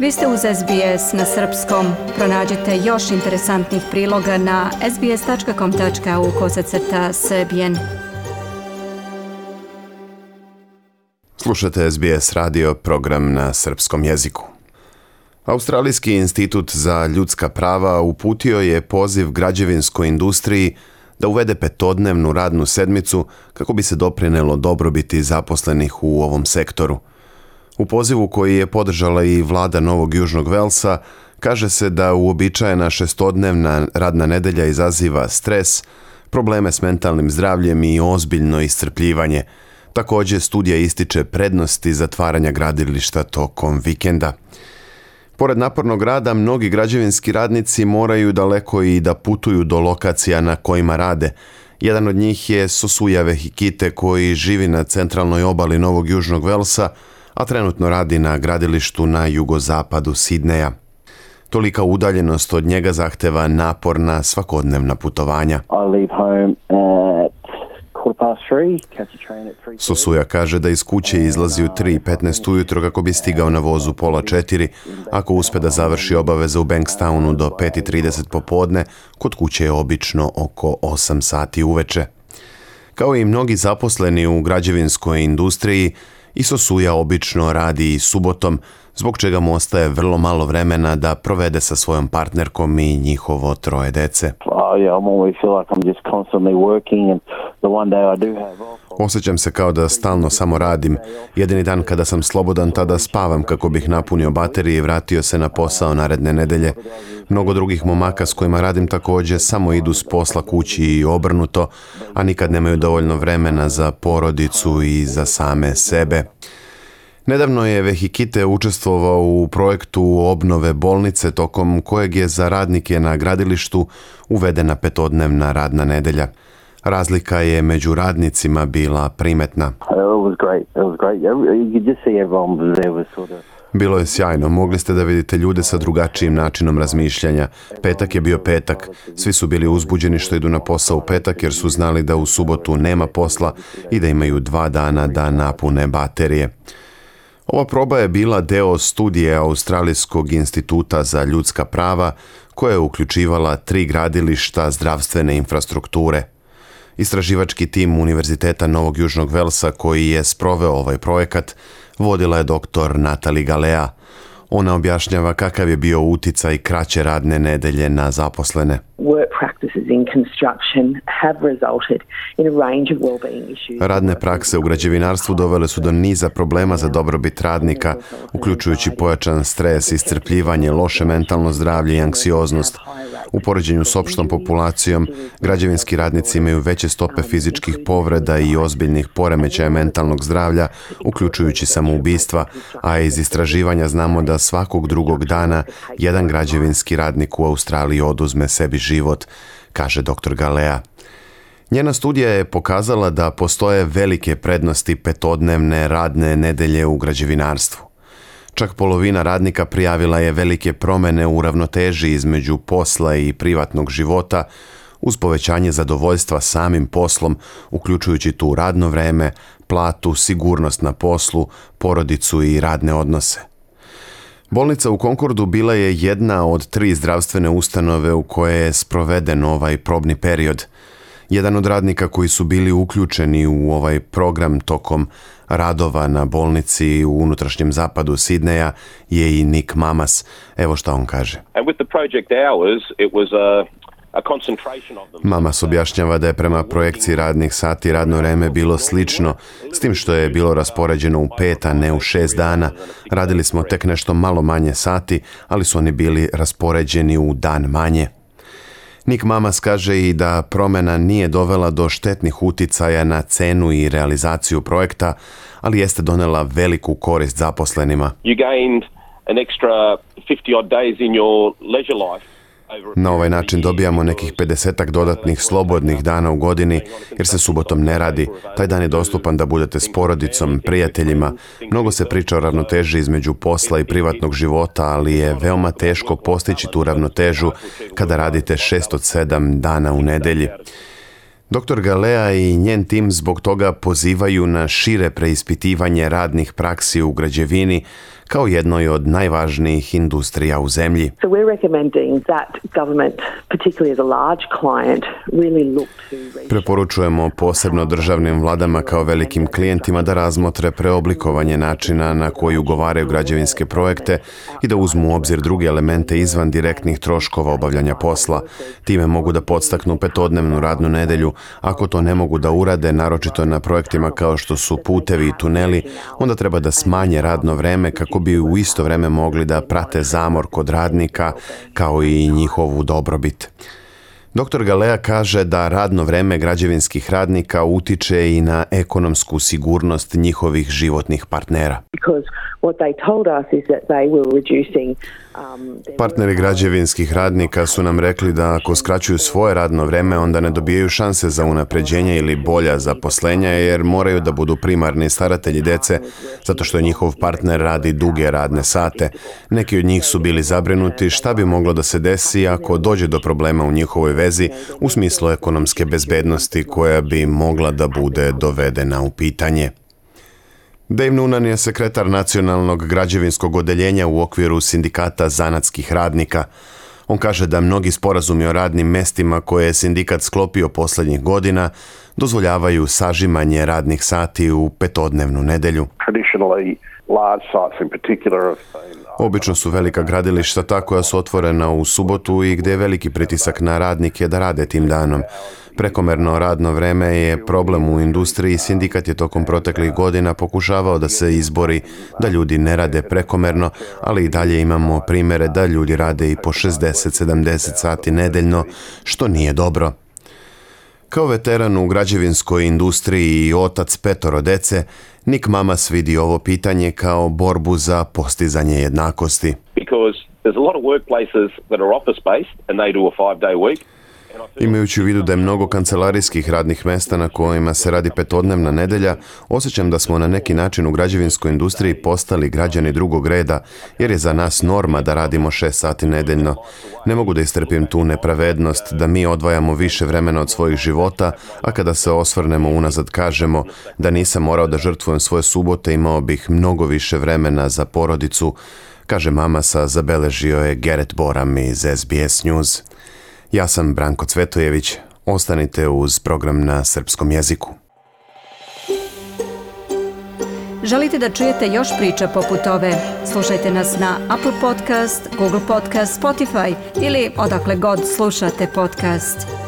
Vi ste uz SBS na srpskom. Pronađite još interesantnih priloga na sbs.com.au kosacrta srbijen. Slušate SBS radio program na srpskom jeziku. Australijski institut za ljudska prava uputio je poziv građevinskoj industriji da uvede petodnevnu radnu sedmicu kako bi se doprinelo dobrobiti zaposlenih u ovom sektoru – u pozivu koji je podržala i vlada Novog Južnog Velsa, kaže se da uobičajena šestodnevna radna nedelja izaziva stres, probleme s mentalnim zdravljem i ozbiljno iscrpljivanje. Također studija ističe prednosti zatvaranja gradilišta tokom vikenda. Pored napornog rada, mnogi građevinski radnici moraju daleko i da putuju do lokacija na kojima rade. Jedan od njih je Sosujave Hikite koji živi na centralnoj obali Novog Južnog Velsa, a trenutno radi na gradilištu na jugozapadu Sidneja. Tolika udaljenost od njega zahteva naporna svakodnevna putovanja. Sosuja kaže da iz kuće izlazi u 3.15 ujutro kako bi stigao na vozu pola četiri, ako uspe da završi obaveze u Bankstownu do 5.30 popodne, kod kuće je obično oko 8 sati uveče. Kao i mnogi zaposleni u građevinskoj industriji, Isosuja obično radi i subotom, zbog čega mu ostaje vrlo malo vremena da provede sa svojom partnerkom i njihovo troje dece. Osjećam se kao da stalno samo radim. Jedini dan kada sam slobodan, tada spavam kako bih napunio baterije i vratio se na posao naredne nedelje. Mnogo drugih momaka s kojima radim također samo idu s posla kući i obrnuto, a nikad nemaju dovoljno vremena za porodicu i za same sebe. Nedavno je Vehikite učestvovao u projektu obnove bolnice tokom kojeg je za radnike na gradilištu uvedena petodnevna radna nedelja. Razlika je među radnicima bila primetna. Bilo je sjajno, mogli ste da vidite ljude sa drugačijim načinom razmišljanja. Petak je bio petak, svi su bili uzbuđeni što idu na posao u petak jer su znali da u subotu nema posla i da imaju dva dana da napune baterije. Ova proba je bila deo studije Australijskog instituta za ljudska prava koja je uključivala tri gradilišta zdravstvene infrastrukture. Istraživački tim Univerziteta Novog Južnog Velsa koji je sproveo ovaj projekat vodila je doktor Natali Galea. Ona objašnjava kakav je bio uticaj kraće radne nedelje na zaposlene. Radne prakse u građevinarstvu dovele su do niza problema za dobrobit radnika, uključujući pojačan stres, iscrpljivanje, loše mentalno zdravlje i anksioznost. U poređenju s opštom populacijom, građevinski radnici imaju veće stope fizičkih povreda i ozbiljnih poremećaja mentalnog zdravlja, uključujući samoubistva, a iz istraživanja znamo da svakog drugog dana jedan građevinski radnik u Australiji oduzme sebi život život, kaže dr. Galea. Njena studija je pokazala da postoje velike prednosti petodnevne radne nedelje u građevinarstvu. Čak polovina radnika prijavila je velike promjene u ravnoteži između posla i privatnog života uz povećanje zadovoljstva samim poslom, uključujući tu radno vreme, platu, sigurnost na poslu, porodicu i radne odnose. Bolnica u Konkordu bila je jedna od tri zdravstvene ustanove u koje je sproveden ovaj probni period. Jedan od radnika koji su bili uključeni u ovaj program tokom radova na bolnici u unutrašnjem zapadu Sidneja je i Nick Mamas. Evo šta on kaže. Mama se objašnjava da je prema projekciji radnih sati radno vreme bilo slično, s tim što je bilo raspoređeno u pet, a ne u šest dana. Radili smo tek nešto malo manje sati, ali su oni bili raspoređeni u dan manje. Nik Mamas kaže i da promjena nije dovela do štetnih uticaja na cenu i realizaciju projekta, ali jeste donela veliku korist zaposlenima. You gained 50 odd days in your na ovaj, ovaj način dobijamo nekih 50 dodatnih slobodnih dana u godini, jer se subotom ne radi. Taj dan je dostupan da budete s porodicom, prijateljima. Mnogo se priča o ravnoteži između posla i privatnog života, ali je veoma teško postići tu ravnotežu kada radite 6 od 7 dana u nedelji. Dr. Galea i njen tim zbog toga pozivaju na šire preispitivanje radnih praksi u građevini kao jednoj od najvažnijih industrija u zemlji. Preporučujemo posebno državnim vladama kao velikim klijentima da razmotre preoblikovanje načina na koji ugovaraju građevinske projekte i da uzmu u obzir druge elemente izvan direktnih troškova obavljanja posla. Time mogu da podstaknu petodnevnu radnu nedelju. Ako to ne mogu da urade, naročito na projektima kao što su putevi i tuneli, onda treba da smanje radno vreme kako bi u isto vrijeme mogli da prate zamor kod radnika kao i njihovu dobrobit. Dr. Galea kaže da radno vreme građevinskih radnika utiče i na ekonomsku sigurnost njihovih životnih partnera. Um, Partneri građevinskih radnika su nam rekli da ako skraćuju svoje radno vreme, onda ne dobijaju šanse za unapređenje ili bolja zaposlenja jer moraju da budu primarni staratelji dece zato što njihov partner radi duge radne sate. Neki od njih su bili zabrinuti šta bi moglo da se desi ako dođe do problema u njihovoj vezi u smislu ekonomske bezbednosti koja bi mogla da bude dovedena u pitanje. Dave Nunan je sekretar nacionalnog građevinskog odeljenja u okviru sindikata zanatskih radnika. On kaže da mnogi sporazumi o radnim mestima koje je sindikat sklopio posljednjih godina dozvoljavaju sažimanje radnih sati u petodnevnu nedelju. Obično su velika gradilišta ta koja su otvorena u subotu i gdje je veliki pritisak na radnike da rade tim danom. Prekomerno radno vreme je problem u industriji sindikat je tokom proteklih godina pokušavao da se izbori da ljudi ne rade prekomerno, ali i dalje imamo primjere da ljudi rade i po 60-70 sati nedeljno, što nije dobro. Kao veteran u građevinskoj industriji i otac petoro dece, Nik Mamas vidi ovo pitanje kao borbu za postizanje jednakosti. Imajući u vidu da je mnogo kancelarijskih radnih mesta na kojima se radi petodnevna nedelja, osjećam da smo na neki način u građevinskoj industriji postali građani drugog reda, jer je za nas norma da radimo šest sati nedeljno. Ne mogu da istrpim tu nepravednost da mi odvajamo više vremena od svojih života, a kada se osvrnemo unazad kažemo da nisam morao da žrtvujem svoje subote, imao bih mnogo više vremena za porodicu, kaže mama sa zabeležio je Geret Boram iz SBS News. Ja sam Branko Cvetojević, ostanite uz program na srpskom jeziku. Želite da čujete još priča poput ove? Slušajte nas na Apple Podcast, Google Podcast, Spotify ili odakle god slušate podcast.